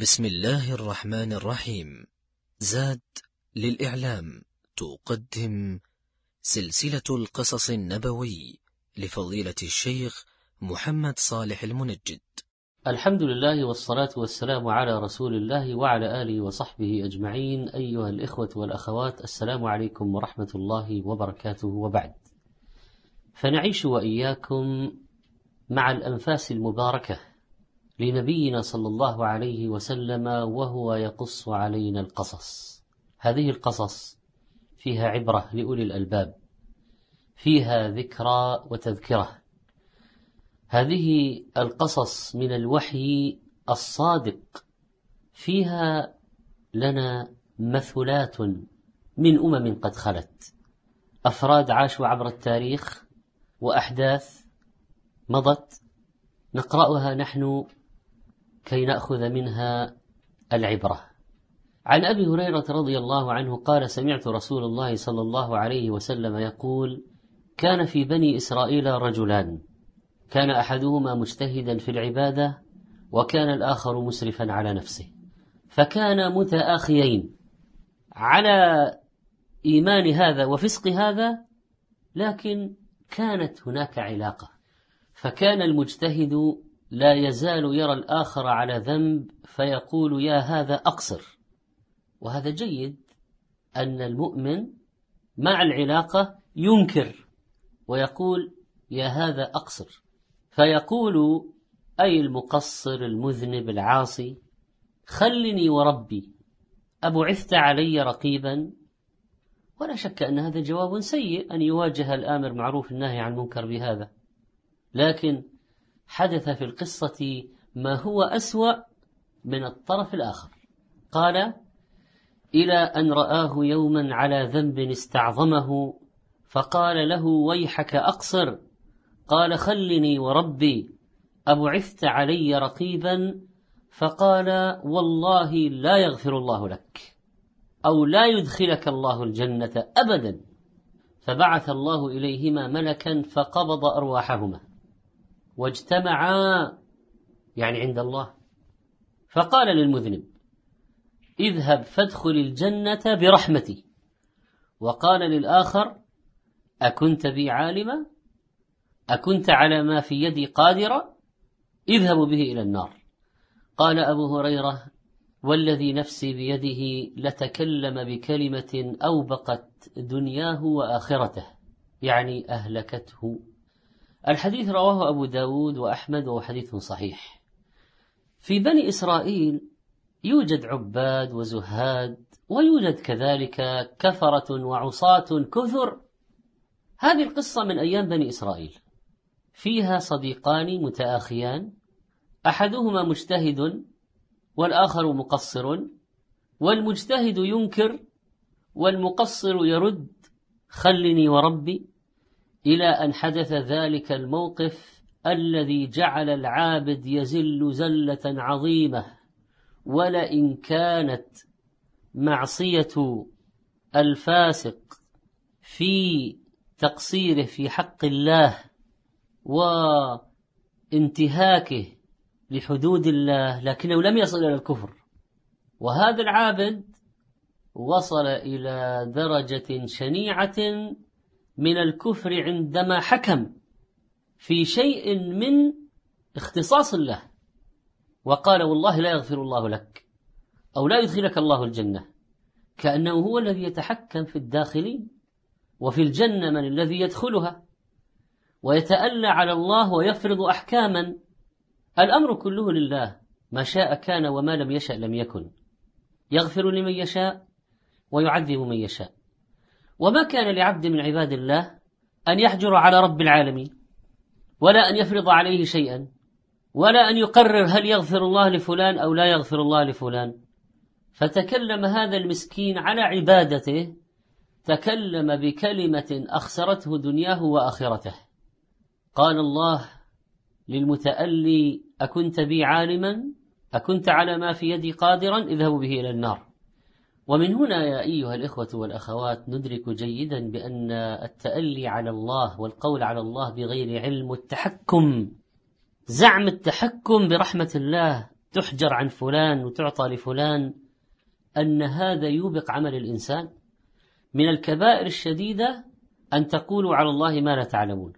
بسم الله الرحمن الرحيم. زاد للإعلام. تقدم سلسلة القصص النبوي لفضيلة الشيخ محمد صالح المنجد. الحمد لله والصلاة والسلام على رسول الله وعلى آله وصحبه أجمعين. أيها الإخوة والأخوات السلام عليكم ورحمة الله وبركاته. وبعد فنعيش وإياكم مع الأنفاس المباركة. لنبينا صلى الله عليه وسلم وهو يقص علينا القصص. هذه القصص فيها عبرة لأولي الألباب فيها ذكرى وتذكرة. هذه القصص من الوحي الصادق فيها لنا مثلات من أمم قد خلت. أفراد عاشوا عبر التاريخ وأحداث مضت نقرأها نحن كي نأخذ منها العبرة. عن أبي هريرة رضي الله عنه قال سمعت رسول الله صلى الله عليه وسلم يقول كان في بني إسرائيل رجلان. كان أحدهما مجتهدا في العبادة وكان الآخر مسرفا على نفسه. فكان متآخيين. على إيمان هذا وفسق هذا لكن كانت هناك علاقة. فكان المجتهد لا يزال يرى الآخر على ذنب فيقول يا هذا أقصر. وهذا جيد أن المؤمن مع العلاقة ينكر ويقول يا هذا أقصر. فيقول أي المقصر المذنب العاصي خلني وربي أبعثت علي رقيبا؟ ولا شك أن هذا جواب سيء أن يواجه الآمر معروف النهي عن منكر بهذا. لكن حدث في القصة ما هو أسوأ من الطرف الآخر. قال إلى أن رآه يوما على ذنب استعظمه فقال له ويحك أقصر. قال خلني وربي. أبعثت علي رقيبا فقال والله لا يغفر الله لك أو لا يدخلك الله الجنة أبدا. فبعث الله إليهما ملكا فقبض أرواحهما. واجتمعا يعني عند الله. فقال للمذنب اذهب فادخل الجنة برحمتي. وقال للآخر أكنت بي عالما؟ أكنت على ما في يدي قادرا؟ اذهبوا به إلى النار. قال أبو هريرة والذي نفسي بيده لتكلم بكلمة أوبقت دنياه وآخرته يعني أهلكته. الحديث رواه أبو داود وأحمد وهو حديث صحيح. في بني إسرائيل يوجد عباد وزهاد ويوجد كذلك كفرة وعصاة كثر هذه القصة من أيام بني إسرائيل. فيها صديقان متآخيان أحدهما مجتهد والآخر مقصر والمجتهد ينكر والمقصر يرد خلني وربي. إلى أن حدث ذلك الموقف الذي جعل العابد يزل زلة عظيمة ولئن كانت معصية الفاسق في تقصيره في حق الله وانتهاكه لحدود الله لكنه لم يصل إلى الكفر. وهذا العابد وصل إلى درجة شنيعة من الكفر عندما حكم في شيء من اختصاص الله وقال والله لا يغفر الله لك أو لا يدخلك الله الجنة كأنه هو الذي يتحكم في الداخلين وفي الجنة من الذي يدخلها ويتألى على الله ويفرض أحكاما. الأمر كله لله ما شاء كان وما لم يشأ لم يكن. يغفر لمن يشاء ويعذب من يشاء. وما كان لعبد من عباد الله أن يحجر على رب العالمين ولا أن يفرض عليه شيئا ولا أن يقرر هل يغفر الله لفلان أو لا يغفر الله لفلان. فتكلم هذا المسكين على عبادته تكلم بكلمة أخسرته دنياه وآخرته. قال الله للمتألي أكنت بي عالما؟ أكنت على ما في يدي قادرا؟ اذهبوا به إلى النار. ومن هنا يا أيها الإخوة والأخوات ندرك جيدا بأن التألي على الله والقول على الله بغير علم والتحكم زعم التحكم برحمة الله تحجر عن فلان وتعطى لفلان أن هذا يوبق عمل الإنسان. من الكبائر الشديدة أن تقولوا على الله ما لا تعلمون.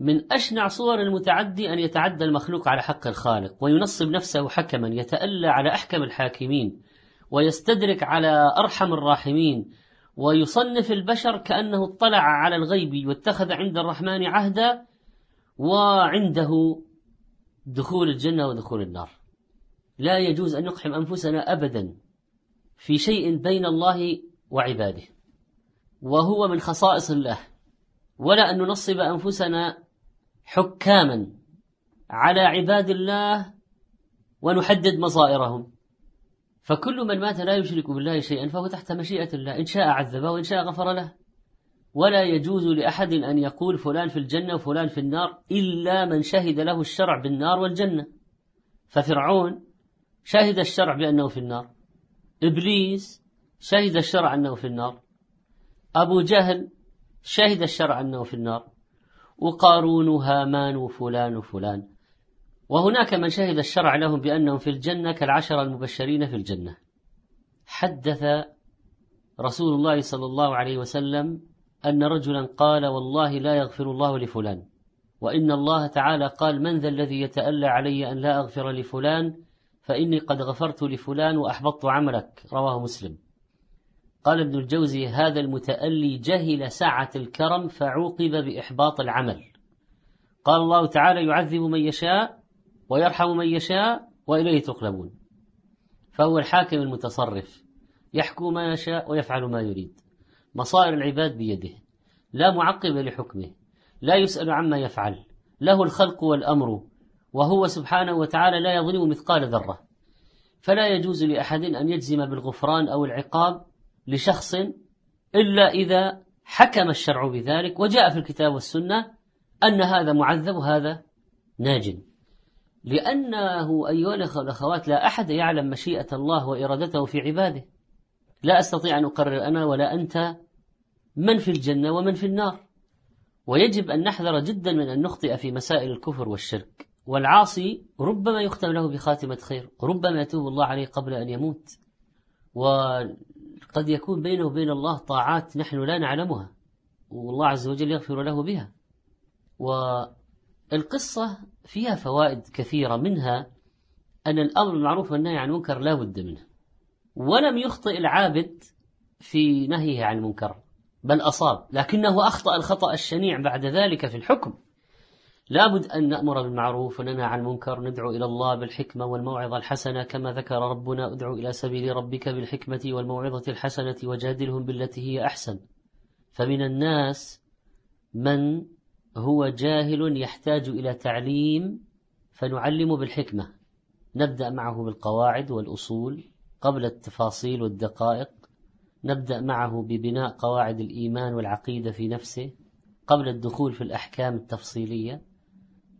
من أشنع صور المتعدي أن يتعدى المخلوق على حق الخالق وينصب نفسه حكما يتألى على أحكم الحاكمين. ويستدرك على أرحم الراحمين ويصنف البشر كأنه اطلع على الغيب واتخذ عند الرحمن عهدا وعنده دخول الجنة ودخول النار. لا يجوز أن نقحم أنفسنا أبدا في شيء بين الله وعباده وهو من خصائص الله. ولا أن ننصب أنفسنا حكاما على عباد الله ونحدد مصائرهم. فكل من مات لا يشرك بالله شيئا فهو تحت مشيئة الله إن شاء عذبه وإن شاء غفر له. ولا يجوز لأحد أن يقول فلان في الجنة وفلان في النار إلا من شهد له الشرع بالنار والجنة. ففرعون شهد الشرع بأنه في النار إبليس شهد الشرع أنه في النار أبو جهل شهد الشرع أنه في النار وقارون وهامان وفلان وفلان. وهناك من شهد الشرع لهم بأنهم في الجنة كالعشر المبشرين في الجنة. حدث رسول الله صلى الله عليه وسلم أن رجلا قال والله لا يغفر الله لفلان وإن الله تعالى قال من ذا الذي يتألى علي أن لا أغفر لفلان فإني قد غفرت لفلان وأحبطت عملك رواه مسلم. قال ابن الجوزي هذا المتألي جهل سعة الكرم فعوقب بإحباط العمل. قال الله تعالى يعذب من يشاء ويرحم من يشاء وإليه تقلبون. فهو الحاكم المتصرف يحكم ما يشاء ويفعل ما يريد. مصائر العباد بيده لا معقب لحكمه لا يسأل عما يفعل. له الخلق والأمر وهو سبحانه وتعالى لا يظلم مثقال ذرة. فلا يجوز لأحد أن يجزم بالغفران أو العقاب لشخص إلا إذا حكم الشرع بذلك. وجاء في الكتاب والسنة أن هذا معذب وهذا ناج لأنه أيها الأخوات لا أحد يعلم مشيئة الله وإرادته في عباده. لا أستطيع أن أقرر أنا ولا أنت من في الجنة ومن في النار. ويجب أن نحذر جدا من أن نخطئ في مسائل الكفر والشرك. والعاصي ربما يختم له بخاتمة خير. ربما يتوب الله عليه قبل أن يموت. وقد يكون بينه وبين الله طاعات نحن لا نعلمها. والله عز وجل يغفر له بها. والقصة فيها فوائد كثيرة منها أن الأمر بالمعروف والنهي عن المنكر لا بد منه. ولم يخطئ العابد في نهيه عن المنكر بل أصاب. لكنه أخطأ الخطأ الشنيع بعد ذلك في الحكم. لابد أن نأمر بالمعروف وننهى عن المنكر ندعو إلى الله بالحكمة والموعظة الحسنة كما ذكر ربنا ادعو إلى سبيل ربك بالحكمة والموعظة الحسنة وجادلهم بالتي هي أحسن. فمن الناس من هو جاهل يحتاج إلى تعليم فنعلم بالحكمة. نبدأ معه بالقواعد والأصول قبل التفاصيل والدقائق. نبدأ معه ببناء قواعد الإيمان والعقيدة في نفسه قبل الدخول في الأحكام التفصيلية.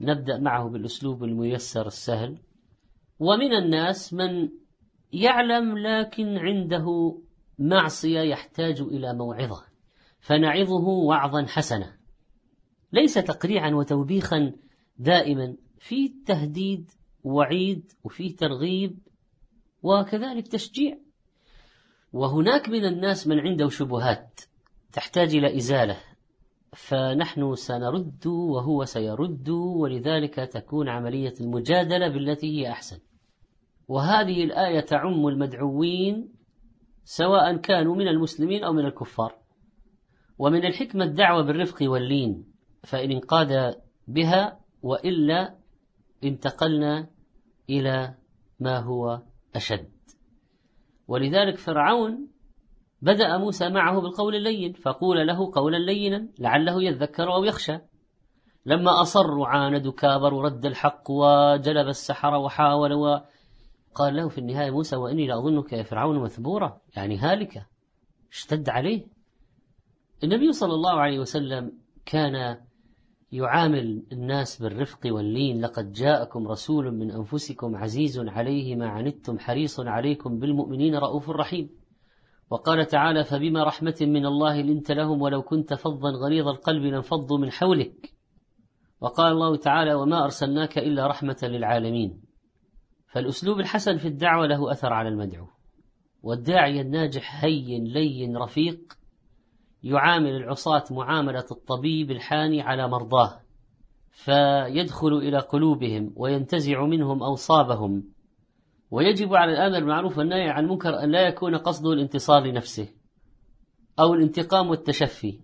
نبدأ معه بالأسلوب الميسر السهل. ومن الناس من يعلم لكن عنده معصية يحتاج إلى موعظة. فنعظه وعظا حسنا. ليس تقريعا وتوبيخا دائما في تهديد وعيد وفي ترغيب وكذلك تشجيع. وهناك من الناس من عنده شبهات تحتاج إلى إزالة فنحن سنرد وهو سيرد ولذلك تكون عملية المجادلة بالتي هي أحسن. وهذه الآية تعم المدعوين سواء كانوا من المسلمين أو من الكفار. ومن الحكمة الدعوة بالرفق واللين. فإن انقاد بها وإلا انتقلنا إلى ما هو أشد. ولذلك فرعون بدأ موسى معه بالقول اللين فقول له قولا لينا لعله يذكر أو يخشى. لما أصر وعاند كابر ورد الحق وجلب السحر وحاول وقال له في النهاية موسى وإني لأظنك يا فرعون مثبورا يعني هالكة اشتد عليه. النبي صلى الله عليه وسلم كان يعامل الناس بالرفق واللين. لقد جاءكم رسول من أنفسكم عزيز عليه ما عنتم حريص عليكم بالمؤمنين رؤوف رحيم. وقال تعالى فبما رحمة من الله لنت لهم ولو كنت فظا غليظ القلب لانفضوا من حولك. وقال الله تعالى وما أرسلناك إلا رحمة للعالمين. فالأسلوب الحسن في الدعوة له أثر على المدعو. والداعي الناجح هين لين رفيق يعامل العصاة معاملة الطبيب الحاني على مرضاه فيدخل إلى قلوبهم وينتزع منهم أوصابهم. ويجب على الآمر بالمعروف والنهي عن المنكر أن لا يكون قصده الانتصار لنفسه أو الانتقام والتشفي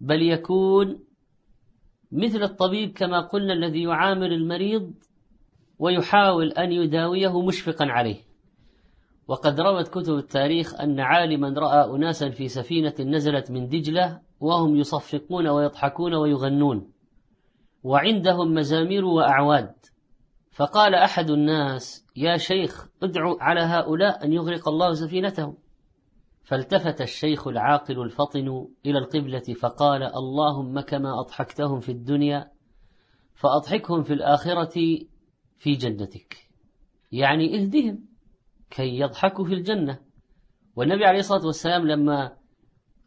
بل يكون مثل الطبيب كما قلنا الذي يعامل المريض ويحاول أن يداويه مشفقا عليه. وقد روت كتب التاريخ أن عالما رأى أناسا في سفينة نزلت من دجلة وهم يصفقون ويضحكون ويغنون وعندهم مزامير وأعواد. فقال أحد الناس يا شيخ ادعو على هؤلاء أن يغرق الله سفينتهم. فالتفت الشيخ العاقل الفطن إلى القبلة فقال اللهم كما أضحكتهم في الدنيا فأضحكهم في الآخرة في جنتك. يعني اهدهم كي يضحكوا في الجنة. والنبي عليه الصلاة والسلام لما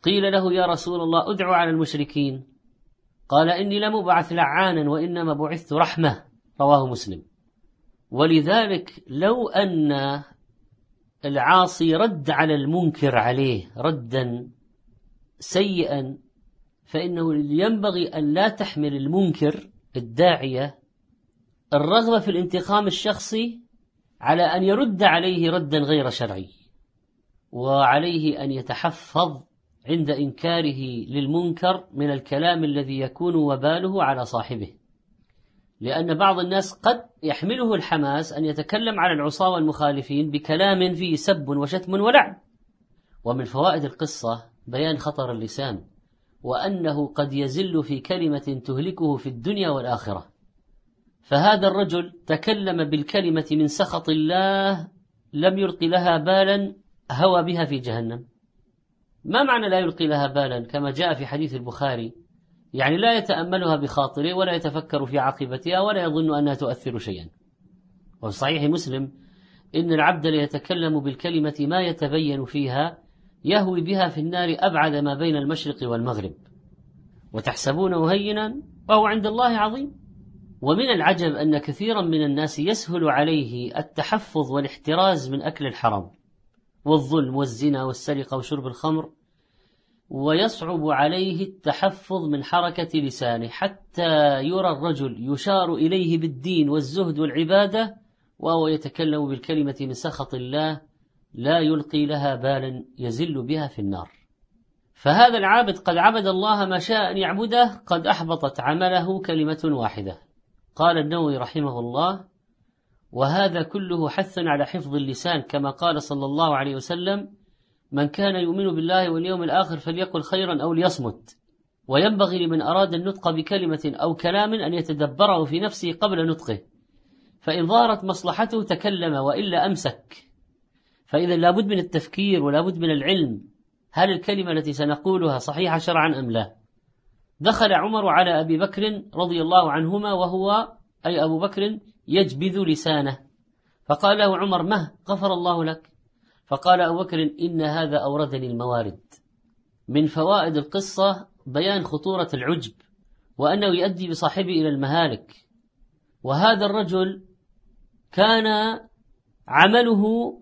قيل له يا رسول الله ادعو على المشركين قال إني لم أبعث لعانا وإنما بعثت رحمة رواه مسلم. ولذلك لو أن العاصي رد على المنكر عليه ردا سيئا فإنه ينبغي أن لا تحمل المنكر الداعية. الرغبة في الانتقام الشخصي على أن يرد عليه ردا غير شرعي وعليه أن يتحفظ عند إنكاره للمنكر من الكلام الذي يكون وباله على صاحبه. لأن بعض الناس قد يحمله الحماس أن يتكلم على العصاة والمخالفين بكلام فيه سب وشتم ولعن ومن فوائد القصة بيان خطر اللسان وأنه قد يزل في كلمة تهلكه في الدنيا والآخرة. فهذا الرجل تكلم بالكلمة من سخط الله لم يلقي لها بالا هوى بها في جهنم. ما معنى لا يلقي لها بالا؟ كما جاء في حديث البخاري. يعني لا يتأملها بخاطره ولا يتفكر في عاقبتها ولا يظن أنها تؤثر شيئا. وفي صحيح مسلم إن العبد ليتكلم بالكلمة ما يتبين فيها يهوي بها في النار أبعد ما بين المشرق والمغرب. وتحسبونه هينا وهو عند الله عظيم. ومن العجب أن كثيرا من الناس يسهل عليه التحفظ والاحتراز من أكل الحرام والظلم والزنا والسرقة وشرب الخمر ويصعب عليه التحفظ من حركة لسانه حتى يرى الرجل يشار إليه بالدين والزهد والعبادة وهو يتكلم بالكلمة من سخط الله لا يلقي لها بالا يزل بها في النار. فهذا العابد قد عبد الله ما شاء أن يعبده قد أحبطت عمله كلمة واحدة. قال النووي رحمه الله وهذا كله حث على حفظ اللسان كما قال صلى الله عليه وسلم من كان يؤمن بالله واليوم الآخر فليقل خيرا أو ليصمت وينبغي لمن أراد النطق بكلمة أو كلام أن يتدبره في نفسه قبل نطقه فإن ظهرت مصلحته تكلم وإلا أمسك. فإذا لابد من التفكير ولابد من العلم هل الكلمة التي سنقولها صحيحة شرعا أم لا؟ دخل عمر على أبي بكر رضي الله عنهما وهو أي أبو بكر يجبذ لسانه. فقال له عمر مه غفر الله لك. فقال أبو بكر إن هذا أوردني الموارد. من فوائد القصة بيان خطورة العجب وأنه يؤدي بصاحبه إلى المهالك. وهذا الرجل كان عمله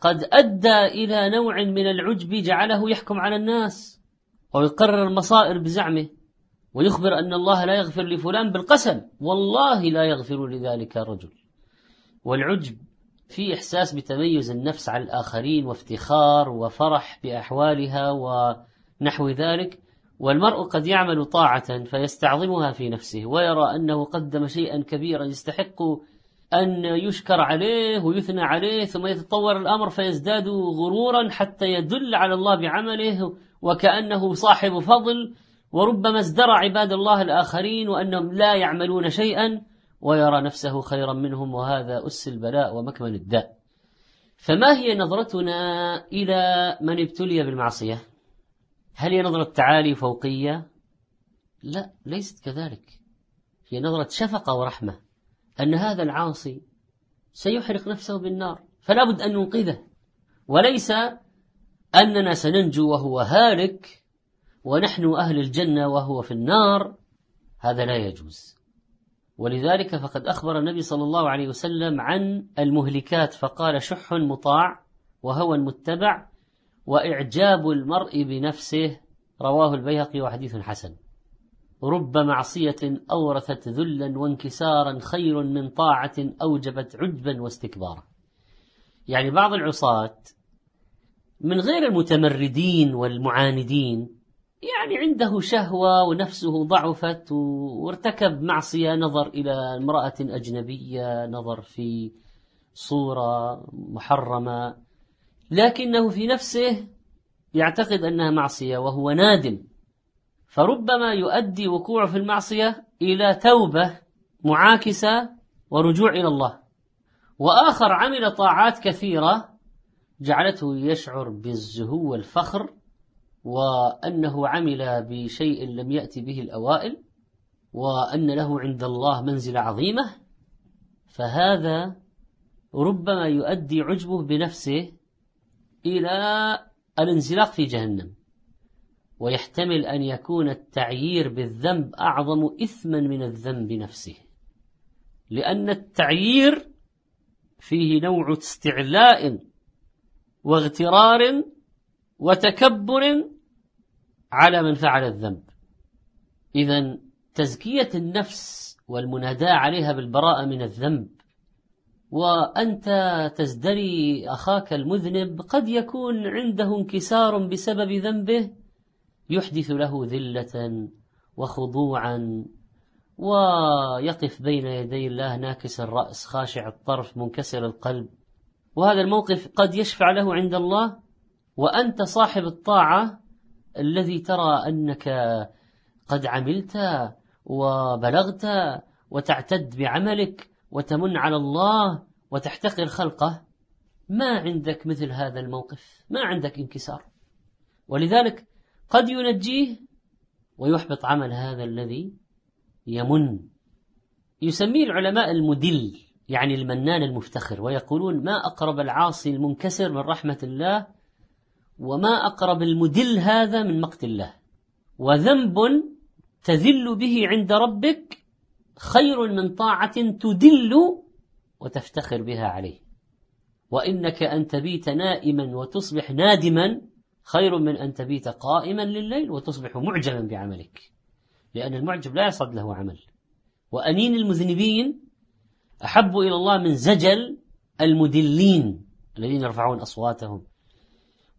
قد أدى إلى نوع من العجب جعله يحكم على الناس ويقرر المصائر بزعمه. ويخبر أن الله لا يغفر لفلان بالقسم. والله لا يغفر لذلك الرجل. والعجب في إحساس بتميز النفس على الآخرين وافتخار وفرح بأحوالها ونحو ذلك. والمرء قد يعمل طاعة فيستعظمها في نفسه ويرى أنه قدم شيئا كبيرا يستحق أن يشكر عليه ويثنى عليه ثم يتطور الأمر فيزداد غرورا حتى يدل على الله بعمله وكأنه صاحب فضل. وربما ازدرى عباد الله الآخرين وأنهم لا يعملون شيئا ويرى نفسه خيرا منهم وهذا أس البلاء ومكمن الداء. فما هي نظرتنا إلى من ابتلي بالمعصية؟ هل هي نظرة تعالي فوقية؟ لا ليست كذلك. هي نظرة شفقة ورحمة أن هذا العاصي سيحرق نفسه بالنار فلا بد أن ننقذه. وليس أننا سننجو وهو هالك ونحن أهل الجنة وهو في النار هذا لا يجوز. ولذلك فقد أخبر النبي صلى الله عليه وسلم عن المهلكات فقال شح مطاع وهوى متبع وإعجاب المرء بنفسه رواه البيهقي وحديث حسن. رب معصية أورثت ذلا وانكسارا خير من طاعة أوجبت عجبا واستكبارا. يعني بعض العصاة من غير المتمردين والمعاندين يعني عنده شهوة ونفسه ضعفت وارتكب معصية نظر إلى امرأة أجنبية نظر في صورة محرمة لكنه في نفسه يعتقد أنها معصية وهو نادم. فربما يؤدي وقوعه في المعصية إلى توبة معاكسة ورجوع إلى الله. وآخر عمل طاعات كثيرة جعلته يشعر بالزهو والفخر وأنه عمل بشيء لم يأتي به الأوائل وأن له عند الله منزلة عظيمة فهذا ربما يؤدي عجبه بنفسه إلى الانزلاق في جهنم. ويحتمل أن يكون التعيير بالذنب أعظم إثما من الذنب نفسه. لأن التعيير فيه نوع استعلاء واغترار وتكبر على من فعل الذنب. إذا تزكية النفس والمناداة عليها بالبراءة من الذنب وأنت تزدري أخاك المذنب قد يكون عنده انكسار بسبب ذنبه يحدث له ذلة وخضوعا ويقف بين يدي الله ناكس الرأس خاشع الطرف منكسر القلب. وهذا الموقف قد يشفع له عند الله وأنت صاحب الطاعة الذي ترى أنك قد عملت وبلغت وتعتد بعملك وتمن على الله وتحتقر خلقه ما عندك مثل هذا الموقف ما عندك انكسار. ولذلك قد ينجيه ويحبط عمل هذا الذي يمن. يسميه العلماء المدل يعني المنان المفتخر ويقولون ما أقرب العاصي المنكسر من رحمة الله وما أقرب المدل هذا من مقت الله. وذنب تذل به عند ربك خير من طاعة تدل وتفتخر بها عليه. وإنك أن تبيت نائما وتصبح نادما خير من أن تبيت قائما لليل وتصبح معجبا بعملك. لأن المعجب لا يصعد له عمل. وأنين المذنبين؟ أحب إلى الله من زجل المدلين الذين يرفعون أصواتهم.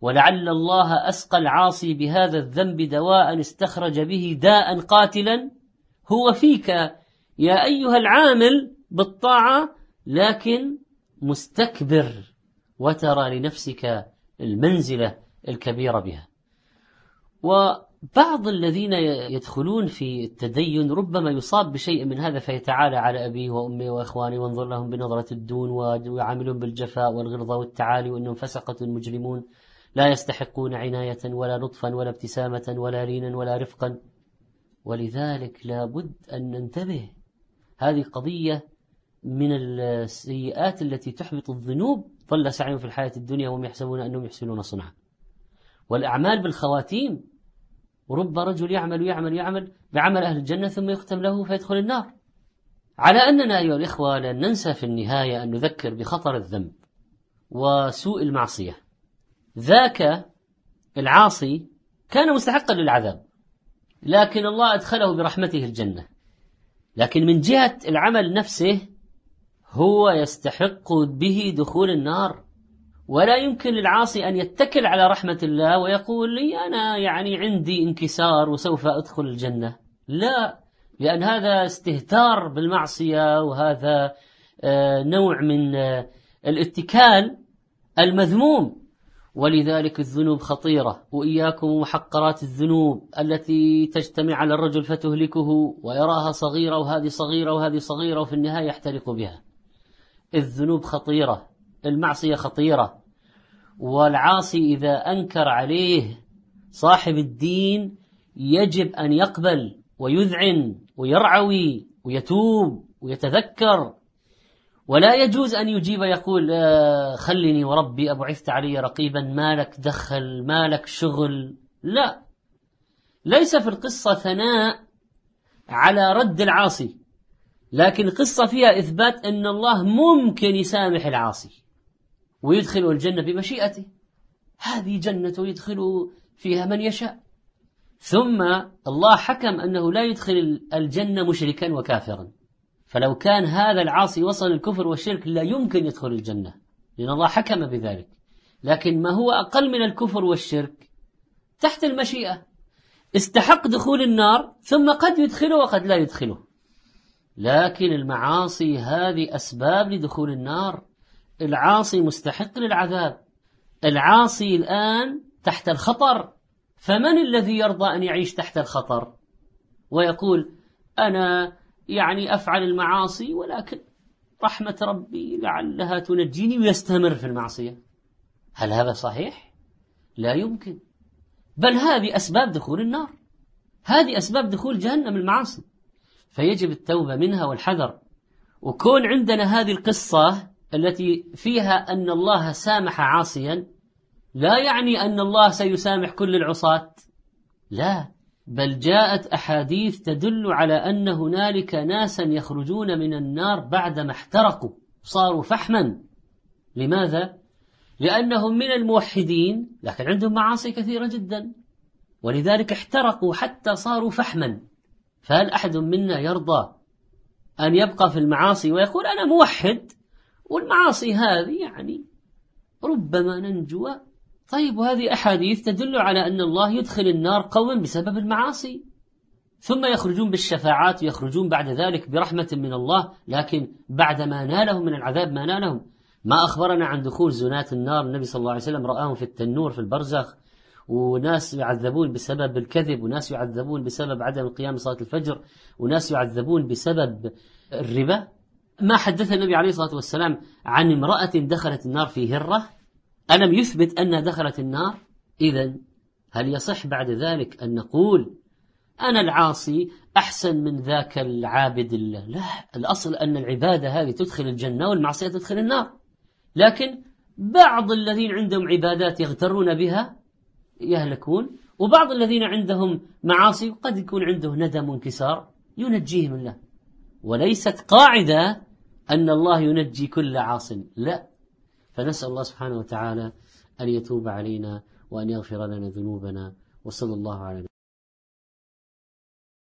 ولعل الله أسقى العاصي بهذا الذنب دواء استخرج به داء قاتلا. هو فيك يا أيها العامل بالطاعة لكن مستكبر وترى لنفسك المنزلة الكبيرة بها. وبعض الذين يدخلون في التدين ربما يصاب بشيء من هذا فيتعالى على أبيه وأمه وإخوانه وانظر لهم بنظرة الدون ويعاملون بالجفاء والغلظة والتعالي وأنهم فسقة مجرمون. لا يستحقون عناية ولا لطفا ولا ابتسامة ولا لينا ولا رفقا. ولذلك لابد أن ننتبه. هذه قضية من السيئات التي تحبط الذنوب. ضل سعيهم في الحياة الدنيا وهم يحسبون أنهم يحسنون صنعا. والأعمال بالخواتيم رب رجل يعمل يعمل يعمل بعمل أهل الجنة ثم يختم له فيدخل النار. على أننا أيها الإخوة لن ننسى في النهاية أن نذكر بخطر الذنب وسوء المعصية. ذاك العاصي كان مستحقا للعذاب. لكن الله أدخله برحمته الجنة. لكن من جهة العمل نفسه هو يستحق به دخول النار. ولا يمكن للعاصي أن يتكل على رحمة الله ويقول لي أنا يعني عندي انكسار وسوف أدخل الجنة. لا لأن هذا استهتار بالمعصية وهذا آه، نوع من آه، الاتكال المذموم. ولذلك الذنوب خطيرة وإياكم محقرات الذنوب التي تجتمع على الرجل فتهلكه ويراها صغيرة وهذه صغيرة وهذه صغيرة وفي النهاية يحترق بها. الذنوب خطيرة المعصية خطيرة والعاصي إذا أنكر عليه صاحب الدين يجب أن يقبل ويذعن ويرعوي ويتوب ويتذكر ولا يجوز أن يجيب يقول آه، خلني وربي أبعثت علي رقيبا ما لك دخل ما لك شغل. لا. ليس في القصة ثناء على رد العاصي لكن قصة فيها إثبات أن الله ممكن يسامح العاصي ويدخل الجنة بمشيئته. هذه جنة يدخل فيها من يشاء. ثم الله حكم أنه لا يدخل الجنة مشركا وكافرا. فلو كان هذا العاصي وصل الكفر والشرك لا يمكن يدخل الجنة لأن الله حكم بذلك. لكن ما هو أقل من الكفر والشرك؟ تحت المشيئة. استحق دخول النار ثم قد يدخله وقد لا يدخله. لكن المعاصي هذه أسباب لدخول النار. العاصي مستحق للعذاب. العاصي الآن تحت الخطر. فمن الذي يرضى أن يعيش تحت الخطر؟ ويقول أنا يعني أفعل المعاصي ولكن رحمة ربي لعلها تنجيني ويستمر في المعصية. هل هذا صحيح؟ لا يمكن. بل هذه أسباب دخول النار. هذه أسباب دخول جهنم المعاصي. فيجب التوبة منها والحذر. وكون عندنا هذه القصة التي فيها أن الله سامح عاصيا لا يعني أن الله سيسامح كل العصاة. لا. بل جاءت أحاديث تدل على أن هنالك ناسا يخرجون من النار بعدما احترقوا صاروا فحما. لماذا؟ لأنهم من الموحدين لكن عندهم معاصي كثيرة جدا. ولذلك احترقوا حتى صاروا فحما. فهل أحد منا يرضى أن يبقى في المعاصي ويقول أنا موحد؟ والمعاصي هذه يعني ربما ننجو طيب وهذه أحاديث تدل على أن الله يدخل النار قوما بسبب المعاصي. ثم يخرجون بالشفاعات ويخرجون بعد ذلك برحمة من الله لكن بعد ما نالهم من العذاب ما نالهم. ما أخبرنا عن دخول زناة النار النبي صلى الله عليه وسلم رآهم في التنور في البرزخ وناس يعذبون بسبب الكذب وناس يعذبون بسبب عدم القيام بصلاة الفجر وناس يعذبون بسبب الربا. ما حدث النبي عليه الصلاة والسلام عن امرأة دخلت النار في هرة؟ ألم يثبت أنها دخلت النار؟ إذا هل يصح بعد ذلك أن نقول أنا العاصي أحسن من ذاك العابد الله لا الأصل أن العبادة هذه تدخل الجنة والمعصية تدخل النار. لكن بعض الذين عندهم عبادات يغترون بها يهلكون وبعض الذين عندهم معاصي قد يكون عنده ندم وانكسار ينجيهم الله. وليست قاعدة أن الله ينجي كل عاص لا. فنسأل الله سبحانه وتعالى أن يتوب علينا وأن يغفر لنا ذنوبنا وصلى الله على